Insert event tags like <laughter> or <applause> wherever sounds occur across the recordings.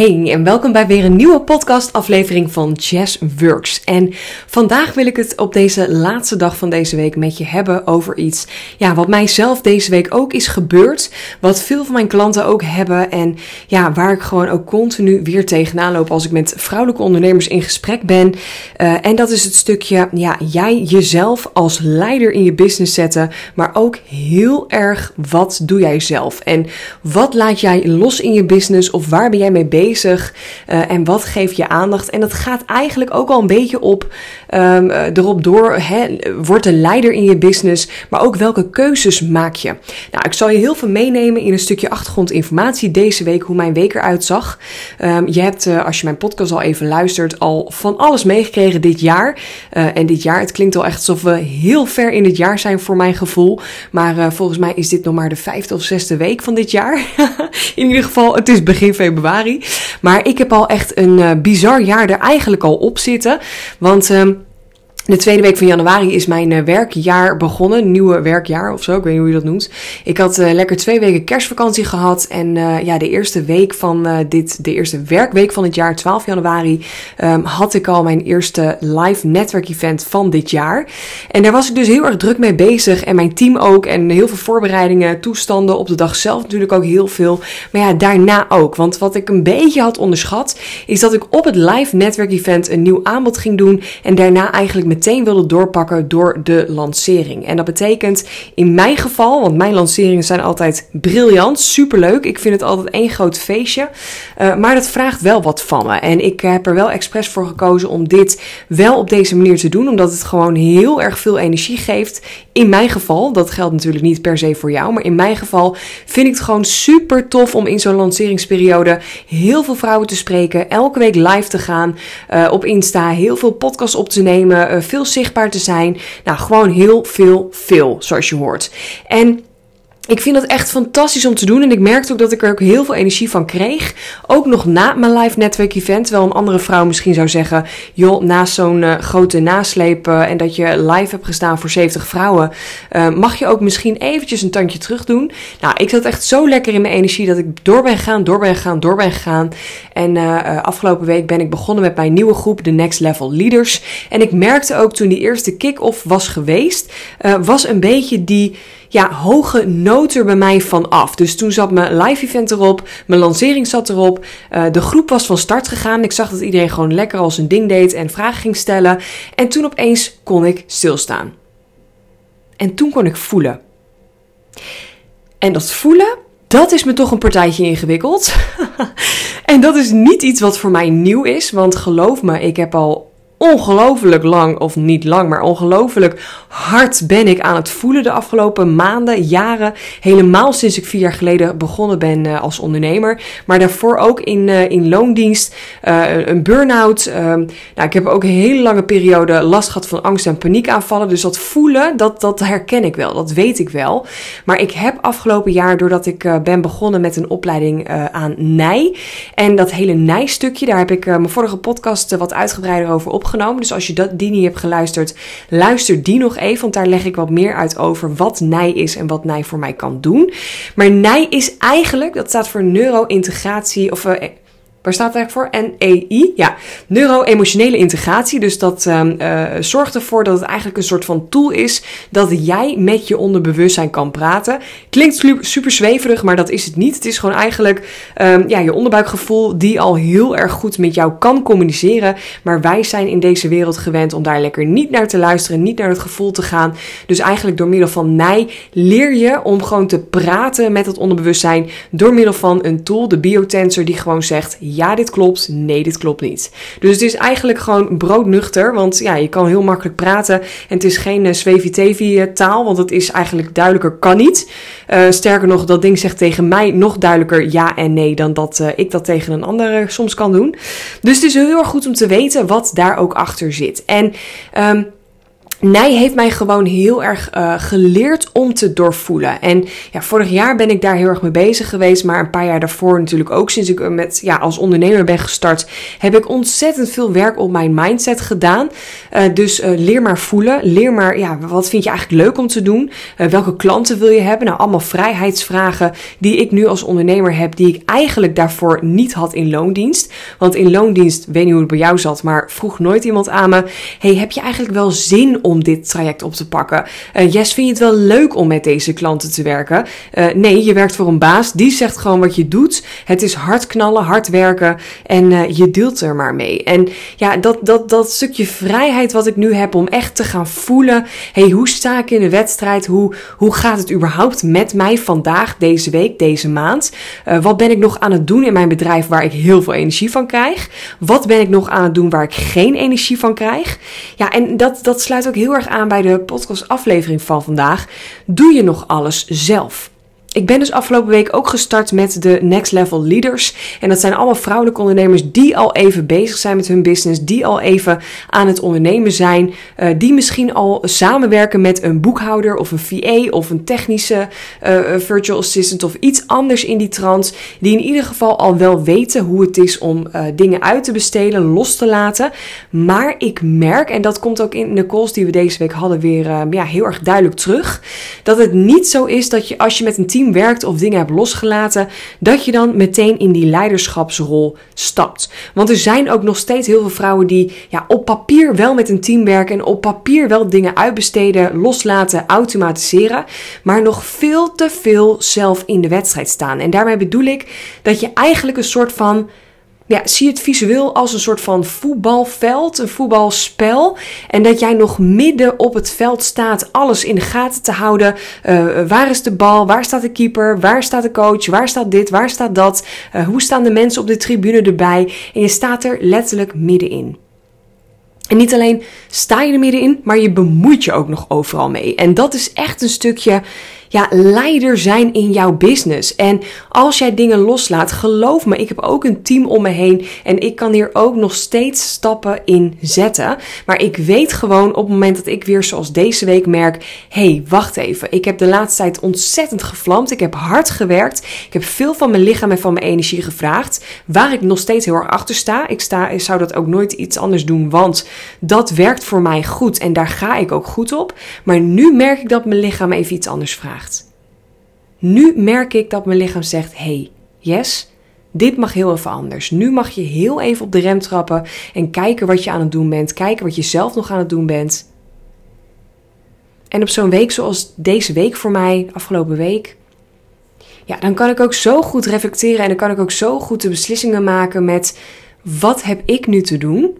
En welkom bij weer een nieuwe podcastaflevering van Jazz Works. En vandaag wil ik het op deze laatste dag van deze week met je hebben over iets ja, wat mijzelf deze week ook is gebeurd. Wat veel van mijn klanten ook hebben en ja, waar ik gewoon ook continu weer tegenaan loop als ik met vrouwelijke ondernemers in gesprek ben. Uh, en dat is het stukje, ja, jij jezelf als leider in je business zetten, maar ook heel erg wat doe jij zelf? En wat laat jij los in je business of waar ben jij mee bezig uh, en wat geeft je aandacht? En dat gaat eigenlijk ook al een beetje op um, erop door. Hè, word een leider in je business, maar ook welke keuzes maak je? Nou, ik zal je heel veel meenemen in een stukje achtergrondinformatie deze week, hoe mijn week eruit zag. Um, je hebt, uh, als je mijn podcast al even luistert, al van alles meegekregen dit jaar. En dit jaar, het klinkt al echt alsof we heel ver in dit jaar zijn voor mijn gevoel. Maar volgens mij is dit nog maar de vijfde of zesde week van dit jaar. <laughs> in ieder geval, het is begin februari. Maar ik heb al echt een uh, bizar jaar er eigenlijk al op zitten. Want. Uh, de tweede week van januari is mijn uh, werkjaar begonnen. Nieuwe werkjaar of zo, ik weet niet hoe je dat noemt. Ik had uh, lekker twee weken kerstvakantie gehad. En uh, ja, de eerste week van dit, de eerste werkweek van het jaar, 12 januari, um, had ik al mijn eerste live netwerk event van dit jaar. En daar was ik dus heel erg druk mee bezig. En mijn team ook. En heel veel voorbereidingen, toestanden. Op de dag zelf natuurlijk ook heel veel. Maar ja, daarna ook. Want wat ik een beetje had onderschat, is dat ik op het live netwerk event een nieuw aanbod ging doen. En daarna eigenlijk meteen wilde doorpakken door de lancering. En dat betekent in mijn geval, want mijn lanceringen zijn altijd briljant, superleuk. Ik vind het altijd één groot feestje. Uh, maar dat vraagt wel wat van me. En ik heb er wel expres voor gekozen om dit wel op deze manier te doen, omdat het gewoon heel erg veel energie geeft. In mijn geval, dat geldt natuurlijk niet per se voor jou, maar in mijn geval vind ik het gewoon super tof om in zo'n lanceringsperiode heel veel vrouwen te spreken, elke week live te gaan uh, op Insta, heel veel podcasts op te nemen, uh, veel zichtbaar te zijn. Nou, gewoon heel veel, veel, zoals je hoort. En ik vind dat echt fantastisch om te doen. En ik merkte ook dat ik er ook heel veel energie van kreeg. Ook nog na mijn live netwerk event. Terwijl een andere vrouw misschien zou zeggen: joh, naast zo'n uh, grote nasleep uh, en dat je live hebt gestaan voor 70 vrouwen, uh, mag je ook misschien eventjes een tandje terug doen. Nou, ik zat echt zo lekker in mijn energie dat ik door ben gegaan, door ben gegaan, door ben gegaan. En afgelopen week ben ik begonnen met mijn nieuwe groep, de Next Level Leaders. En ik merkte ook toen die eerste kick-off was geweest, was een beetje die ja, hoge noot er bij mij van af. Dus toen zat mijn live event erop, mijn lancering zat erop, uh, de groep was van start gegaan. Ik zag dat iedereen gewoon lekker al zijn ding deed en vragen ging stellen. En toen opeens kon ik stilstaan. En toen kon ik voelen. En dat voelen, dat is me toch een partijtje ingewikkeld. <laughs> en dat is niet iets wat voor mij nieuw is, want geloof me, ik heb al ongelooflijk lang, of niet lang, maar ongelooflijk hard ben ik aan het voelen de afgelopen maanden, jaren. Helemaal sinds ik vier jaar geleden begonnen ben uh, als ondernemer. Maar daarvoor ook in, uh, in loondienst, uh, een burn-out. Ehm, nou, ik heb ook een hele lange periode last gehad van angst- en paniekaanvallen. Dus dat voelen, dat, dat herken ik wel, dat weet ik wel. Maar ik heb afgelopen jaar, doordat ik ben begonnen met een opleiding aan NIJ. En dat hele NIJ-stukje, daar heb ik mijn vorige podcast wat uitgebreider over opgenomen Dus als je dat, die niet hebt geluisterd, luister die nog even. Want daar leg ik wat meer uit over wat NIJ is en wat NIJ voor mij kan doen. Maar NIJ is eigenlijk, dat staat voor neuro-integratie of... Uh, Waar staat het eigenlijk voor? NEI? Ja, neuro-emotionele integratie. Dus dat um, uh, zorgt ervoor dat het eigenlijk een soort van tool is dat jij met je onderbewustzijn kan praten. Klinkt super zweverig, maar dat is het niet. Het is gewoon eigenlijk um, ja, je onderbuikgevoel die al heel erg goed met jou kan communiceren. Maar wij zijn in deze wereld gewend om daar lekker niet naar te luisteren, niet naar het gevoel te gaan. Dus eigenlijk door middel van NEI leer je om gewoon te praten met het onderbewustzijn door middel van een tool, de biotensor, die gewoon zegt ja, dit klopt, nee, dit klopt niet. Dus het is eigenlijk gewoon broodnuchter, want ja, je kan heel makkelijk praten en het is geen uh, taal, want het is eigenlijk duidelijker kan niet. Uh, sterker nog, dat ding zegt tegen mij nog duidelijker ja en nee dan dat ik dat tegen een ander soms kan doen. Dus het is heel erg goed om te weten wat daar ook achter zit. En um, Nij heeft mij gewoon heel erg uh, geleerd om te doorvoelen. En ja, vorig jaar ben ik daar heel erg mee bezig geweest. Maar een paar jaar daarvoor natuurlijk ook. Sinds ik met, ja, als ondernemer ben gestart. Heb ik ontzettend veel werk op mijn mindset gedaan. Uh, dus leer maar voelen. Leer maar, ja, wat vind je eigenlijk leuk om te doen? welke klanten wil je hebben? Nou, allemaal vrijheidsvragen die ik nu als ondernemer heb. Die ik eigenlijk daarvoor niet had in loondienst. Want in loondienst, weet niet hoe het bij jou zat. Maar vroeg nooit iemand aan me. Hey, heb je eigenlijk wel zin om om dit traject op te pakken. Uh, yes, vind je het wel leuk om met deze klanten te werken? Uh, nee, je werkt voor een baas. Die zegt gewoon wat je doet. Het is hard knallen, hard werken. En uh, je deelt er maar mee. En ja, dat, dat, dat stukje vrijheid wat ik nu heb om echt te gaan voelen. hey, hoe sta ik in de wedstrijd? Hoe, hoe gaat het überhaupt met mij vandaag, deze week, deze maand? wat ben ik nog aan het doen in mijn bedrijf waar ik heel veel energie van krijg? Wat ben ik nog aan het doen waar ik geen energie van krijg? Ja, en dat, dat sluit ook heel erg aan bij de podcast aflevering van vandaag. Doe je nog alles zelf? Ik ben dus afgelopen week ook gestart met de Next Level Leaders. En dat zijn allemaal vrouwelijke ondernemers die al even bezig zijn met hun business, die al even aan het ondernemen zijn, uh, die misschien al samenwerken met een boekhouder of een VA of een technische uh, virtual assistant of iets anders in die trant, die in ieder geval al wel weten hoe het is om dingen uit te besteden, los te laten. Maar ik merk, en dat komt ook in de calls die we deze week hadden weer ja, heel erg duidelijk terug, dat het niet zo is dat je als je met een team werkt of dingen hebt losgelaten, dat je dan meteen in die leiderschapsrol stapt. Want er zijn ook nog steeds heel veel vrouwen die ja, op papier wel met een team werken en op papier wel dingen uitbesteden, loslaten, automatiseren, maar nog veel te veel zelf in de wedstrijd staan. En daarmee bedoel ik dat je eigenlijk een soort van ja, zie het visueel als een soort van voetbalveld, een voetbalspel. En dat jij nog midden op het veld staat, alles in de gaten te houden. Uh, waar is de bal? Waar staat de keeper? Waar staat de coach? Waar staat dit? Waar staat dat? Uh, hoe staan de mensen op de tribune erbij? En je staat er letterlijk middenin. En niet alleen sta je er middenin, maar je bemoeit je ook nog overal mee. En dat is echt een stukje ja, leider zijn in jouw business. En als jij dingen loslaat, geloof me, ik heb ook een team om me heen en ik kan hier ook nog steeds stappen in zetten. Maar ik weet gewoon op het moment dat ik weer zoals deze week merk, hey, wacht even, ik heb de laatste tijd ontzettend gevlamd, ik heb hard gewerkt, ik heb veel van mijn lichaam en van mijn energie gevraagd, waar ik nog steeds heel erg achter sta. Ik, sta, ik zou dat ook nooit iets anders doen, want dat werkt voor mij goed en daar ga ik ook goed op. Maar nu merk ik dat mijn lichaam even iets anders Nu merk ik dat mijn lichaam zegt: hey, yes, dit mag heel even anders. Nu mag je heel even op de rem trappen en kijken wat je aan het doen bent. Kijken wat je zelf nog aan het doen bent. En op zo'n week zoals deze week voor mij, afgelopen week, ja, dan kan ik ook zo goed reflecteren en dan kan ik ook zo goed de beslissingen maken met wat heb ik nu te doen?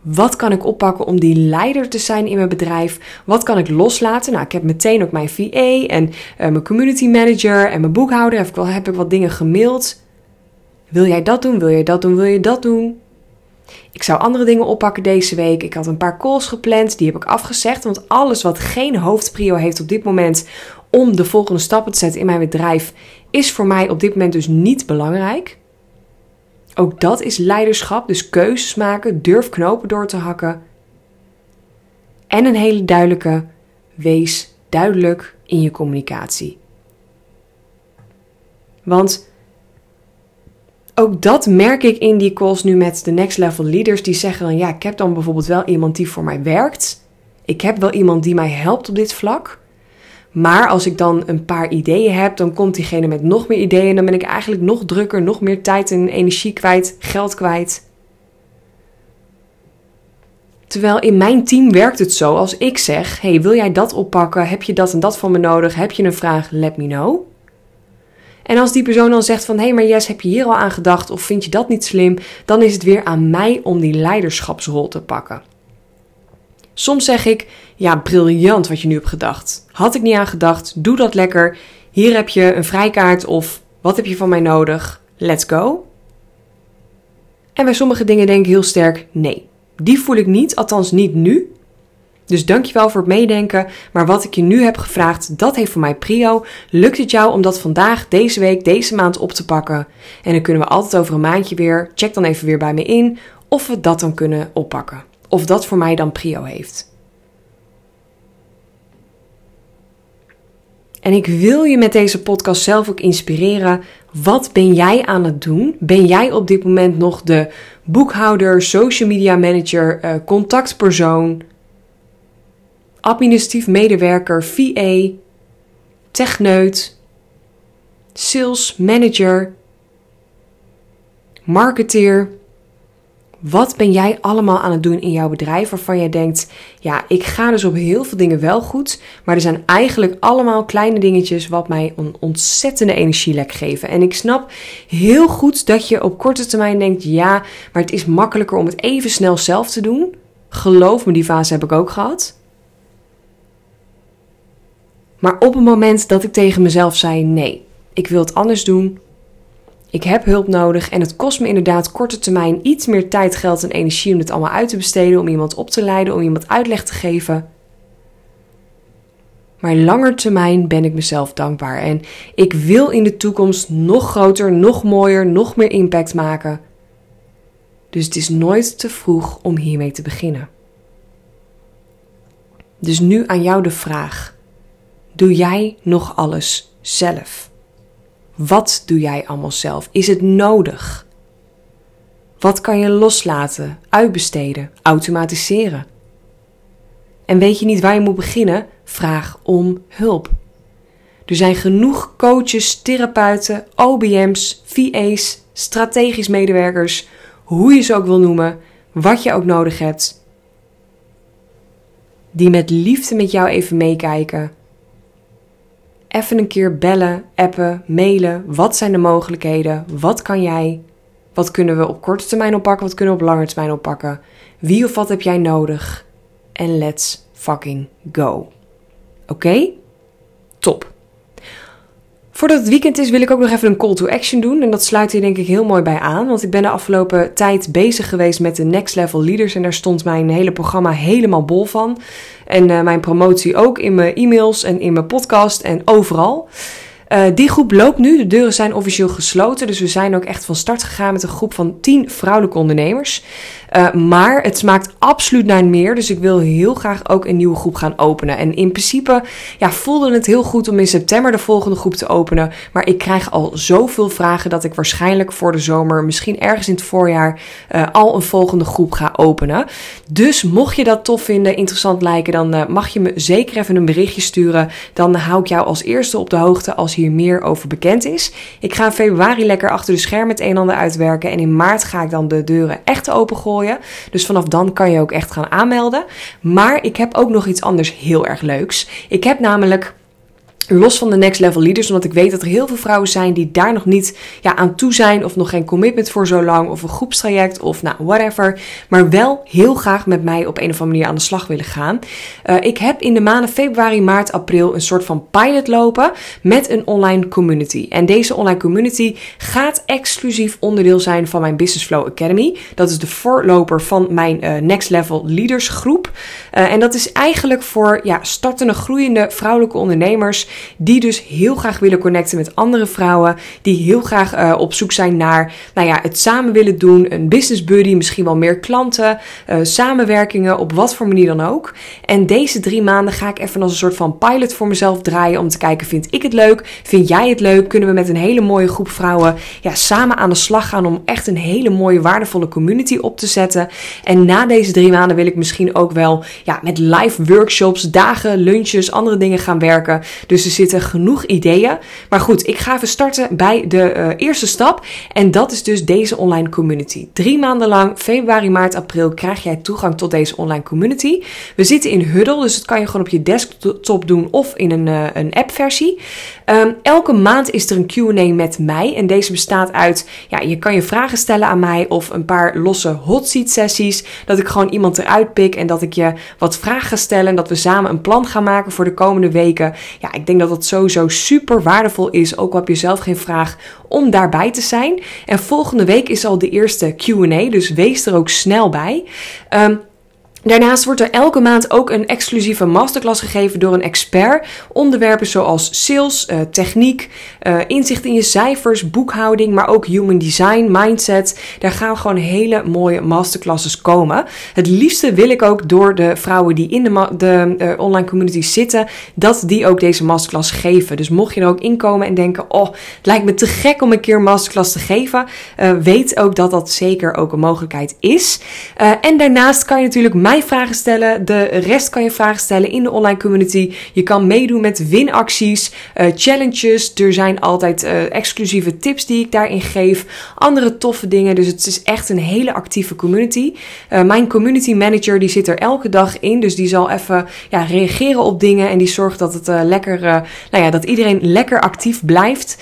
Wat kan ik oppakken om die leider te zijn in mijn bedrijf? Wat kan ik loslaten? Nou, ik heb meteen ook mijn VA en uh, mijn community manager en mijn boekhouder. Heb ik, wel, heb ik wat dingen gemaild. Wil jij dat doen? Wil jij dat doen? Wil je dat doen? Ik zou andere dingen oppakken deze week. Ik had een paar calls gepland, die heb ik afgezegd. Want alles wat geen hoofdprio heeft op dit moment om de volgende stappen te zetten in mijn bedrijf, is voor mij op dit moment dus niet belangrijk. Ook dat is leiderschap, dus keuzes maken, durf knopen door te hakken. En een hele duidelijke, wees duidelijk in je communicatie. Want ook dat merk ik in die calls nu met de next level leaders die zeggen dan ja, ik heb dan bijvoorbeeld wel iemand die voor mij werkt. Ik heb wel iemand die mij helpt op dit vlak. Maar als ik dan een paar ideeën heb, dan komt diegene met nog meer ideeën. En dan ben ik eigenlijk nog drukker, nog meer tijd en energie kwijt, geld kwijt. Terwijl in mijn team werkt het zo als ik zeg: Hey, wil jij dat oppakken? Heb je dat en dat van me nodig? Heb je een vraag? Let me know. En als die persoon dan zegt van hé, hey, maar Jess, heb je hier al aan gedacht of vind je dat niet slim? Dan is het weer aan mij om die leiderschapsrol te pakken. Soms zeg ik, ja, briljant wat je nu hebt gedacht. Had ik niet aan gedacht, doe dat lekker. Hier heb je een vrijkaart of wat heb je van mij nodig? Let's go. En bij sommige dingen denk ik heel sterk, nee, die voel ik niet, althans niet nu. Dus dankjewel voor het meedenken, maar wat ik je nu heb gevraagd, dat heeft voor mij prio. Lukt het jou om dat vandaag, deze week, deze maand op te pakken? En dan kunnen we altijd over een maandje weer, check dan even weer bij me in, of we dat dan kunnen oppakken of dat voor mij dan prio heeft. En ik wil je met deze podcast zelf ook inspireren. Wat ben jij aan het doen? Ben jij op dit moment nog de boekhouder, social media manager, eh, contactpersoon, administratief medewerker, VA, techneut, sales manager, marketeer? Wat ben jij allemaal aan het doen in jouw bedrijf waarvan jij denkt: ja, ik ga dus op heel veel dingen wel goed, maar er zijn eigenlijk allemaal kleine dingetjes wat mij een ontzettende energielek geven. En ik snap heel goed dat je op korte termijn denkt: ja, maar het is makkelijker om het even snel zelf te doen. Geloof me, die fase heb ik ook gehad. Maar op het moment dat ik tegen mezelf zei: nee, ik wil het anders doen, ik heb hulp nodig en het kost me inderdaad korte termijn iets meer tijd, geld en energie om dit allemaal uit te besteden, om iemand op te leiden, om iemand uitleg te geven. Maar langer termijn ben ik mezelf dankbaar en ik wil in de toekomst nog groter, nog mooier, nog meer impact maken. Dus het is nooit te vroeg om hiermee te beginnen. Dus nu aan jou de vraag: doe jij nog alles zelf? Wat doe jij allemaal zelf? Is het nodig? Wat kan je loslaten, uitbesteden, automatiseren? En weet je niet waar je moet beginnen? Vraag om hulp. Er zijn genoeg coaches, therapeuten, OBM's, VA's, strategisch medewerkers, hoe je ze ook wil noemen, wat je ook nodig hebt, die met liefde met jou even meekijken even een keer bellen, appen, mailen. Wat zijn de mogelijkheden? Wat kan jij? Wat kunnen we op korte termijn oppakken? Wat kunnen we op lange termijn oppakken? Wie of wat heb jij nodig? En let's fucking go. Oké? Top. Voordat het weekend is, wil ik ook nog even een call to action doen. En dat sluit hier denk ik heel mooi bij aan. Want ik ben de afgelopen tijd bezig geweest met de Next Level Leaders. En daar stond mijn hele programma helemaal bol van. En uh, mijn promotie ook in mijn e-mails en in mijn podcast en overal. Uh, die groep loopt nu. De deuren zijn officieel gesloten. Dus we zijn ook echt van start gegaan met een groep van 10 vrouwelijke ondernemers. Uh, maar het smaakt absoluut naar meer. Dus ik wil heel graag ook een nieuwe groep gaan openen. En in principe ja, voelde het heel goed om in september de volgende groep te openen. Maar ik krijg al zoveel vragen dat ik waarschijnlijk voor de zomer, misschien ergens in het voorjaar, uh, al een volgende groep ga openen. Dus mocht je dat tof vinden, interessant lijken, dan mag je me zeker even een berichtje sturen. Dan hou ik jou als eerste op de hoogte als hier meer over bekend is. Ik ga in februari lekker achter de schermen het een en ander uitwerken. En in maart ga ik dan de deuren echt opengooien. Dus vanaf dan kan je ook echt gaan aanmelden. Maar ik heb ook nog iets anders heel erg leuks. Ik heb namelijk Los van de next level leaders, omdat ik weet dat er heel veel vrouwen zijn die daar nog niet ja, aan toe zijn, of nog geen commitment voor zo lang, of een groepstraject, of nou, whatever. Maar wel heel graag met mij op een of andere manier aan de slag willen gaan. Uh, ik heb in de maanden februari, maart, april een soort van pilot lopen met een online community. En deze online community gaat exclusief onderdeel zijn van mijn Business Flow Academy. Dat is de voorloper van mijn uh, Next Level Leaders groep. Uh, en dat is eigenlijk voor ja, startende, groeiende vrouwelijke ondernemers die dus heel graag willen connecten met andere vrouwen. Die heel graag uh, op zoek zijn naar nou ja, het samen willen doen. Een business buddy, misschien wel meer klanten. Uh, samenwerkingen, op wat voor manier dan ook. En deze drie maanden ga ik even als een soort van pilot voor mezelf draaien. Om te kijken, vind ik het leuk? Vind jij het leuk? Kunnen we met een hele mooie groep vrouwen ja, samen aan de slag gaan om echt een hele mooie, waardevolle community op te zetten. En na deze drie maanden wil ik misschien ook wel ja, met live workshops, dagen, lunches, andere dingen gaan werken. Dus er zitten genoeg ideeën. Maar goed, ik ga even starten bij de uh, eerste stap. En dat is dus deze online community. Drie maanden lang, februari, maart, april, krijg jij toegang tot deze online community. We zitten in Huddle, dus dat kan je gewoon op je desktop doen of in een, uh, een app-versie. Um, elke maand is er een QA met mij. En deze bestaat uit: ja, je kan je vragen stellen aan mij of een paar losse hot seat sessies. Dat ik gewoon iemand eruit pik en dat ik je wat vragen ga stellen. En dat we samen een plan gaan maken voor de komende weken. Ja, ik denk dat dat sowieso super waardevol is. Ook al heb je zelf geen vraag om daarbij te zijn. En volgende week is al de eerste QA, dus wees er ook snel bij. Um, Daarnaast wordt er elke maand ook een exclusieve masterclass gegeven door een expert. Onderwerpen zoals sales, uh, techniek, uh, inzicht in je cijfers, boekhouding, maar ook human design, mindset. Daar gaan gewoon hele mooie masterclasses komen. Het liefste wil ik ook door de vrouwen die in de, de uh, online community zitten, dat die ook deze masterclass geven. Dus mocht je er ook inkomen en denken, oh, het lijkt me te gek om een keer een masterclass te geven, weet ook dat dat zeker ook een mogelijkheid is. en daarnaast kan je natuurlijk mij vragen stellen. De rest kan je vragen stellen in de online community. Je kan meedoen met winacties, uh, challenges. Er zijn altijd uh, exclusieve tips die ik daarin geef. Andere toffe dingen. Dus het is echt een hele actieve community. Uh, mijn community manager die zit er elke dag in. Dus die zal even ja, reageren op dingen. En die zorgt dat het lekker, nou ja, dat iedereen lekker actief blijft.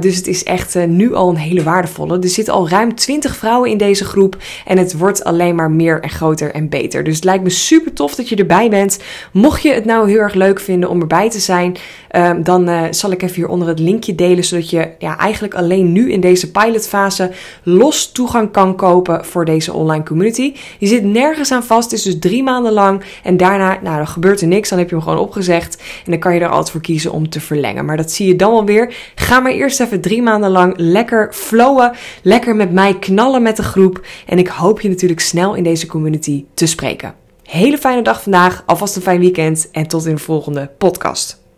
dus het is echt nu al een hele waardevolle. Er zitten al ruim 20 vrouwen in deze groep. En het wordt alleen maar meer en groter en beter. Dus het lijkt me super tof dat je erbij bent. Mocht je het nou heel erg leuk vinden om erbij te zijn, um, dan uh, zal ik even hieronder het linkje delen, zodat je ja, eigenlijk alleen nu in deze pilotfase los toegang kan kopen voor deze online community. Je zit nergens aan vast, het is dus drie maanden lang. En daarna, nou, dan gebeurt er niks, dan heb je hem gewoon opgezegd. En dan kan je er altijd voor kiezen om te verlengen. Maar dat zie je dan alweer. Ga maar eerst even drie maanden lang lekker flowen, lekker met mij knallen met de groep. En ik hoop je natuurlijk snel in deze community te Hele fijne dag vandaag, alvast een fijn weekend en tot in de volgende podcast.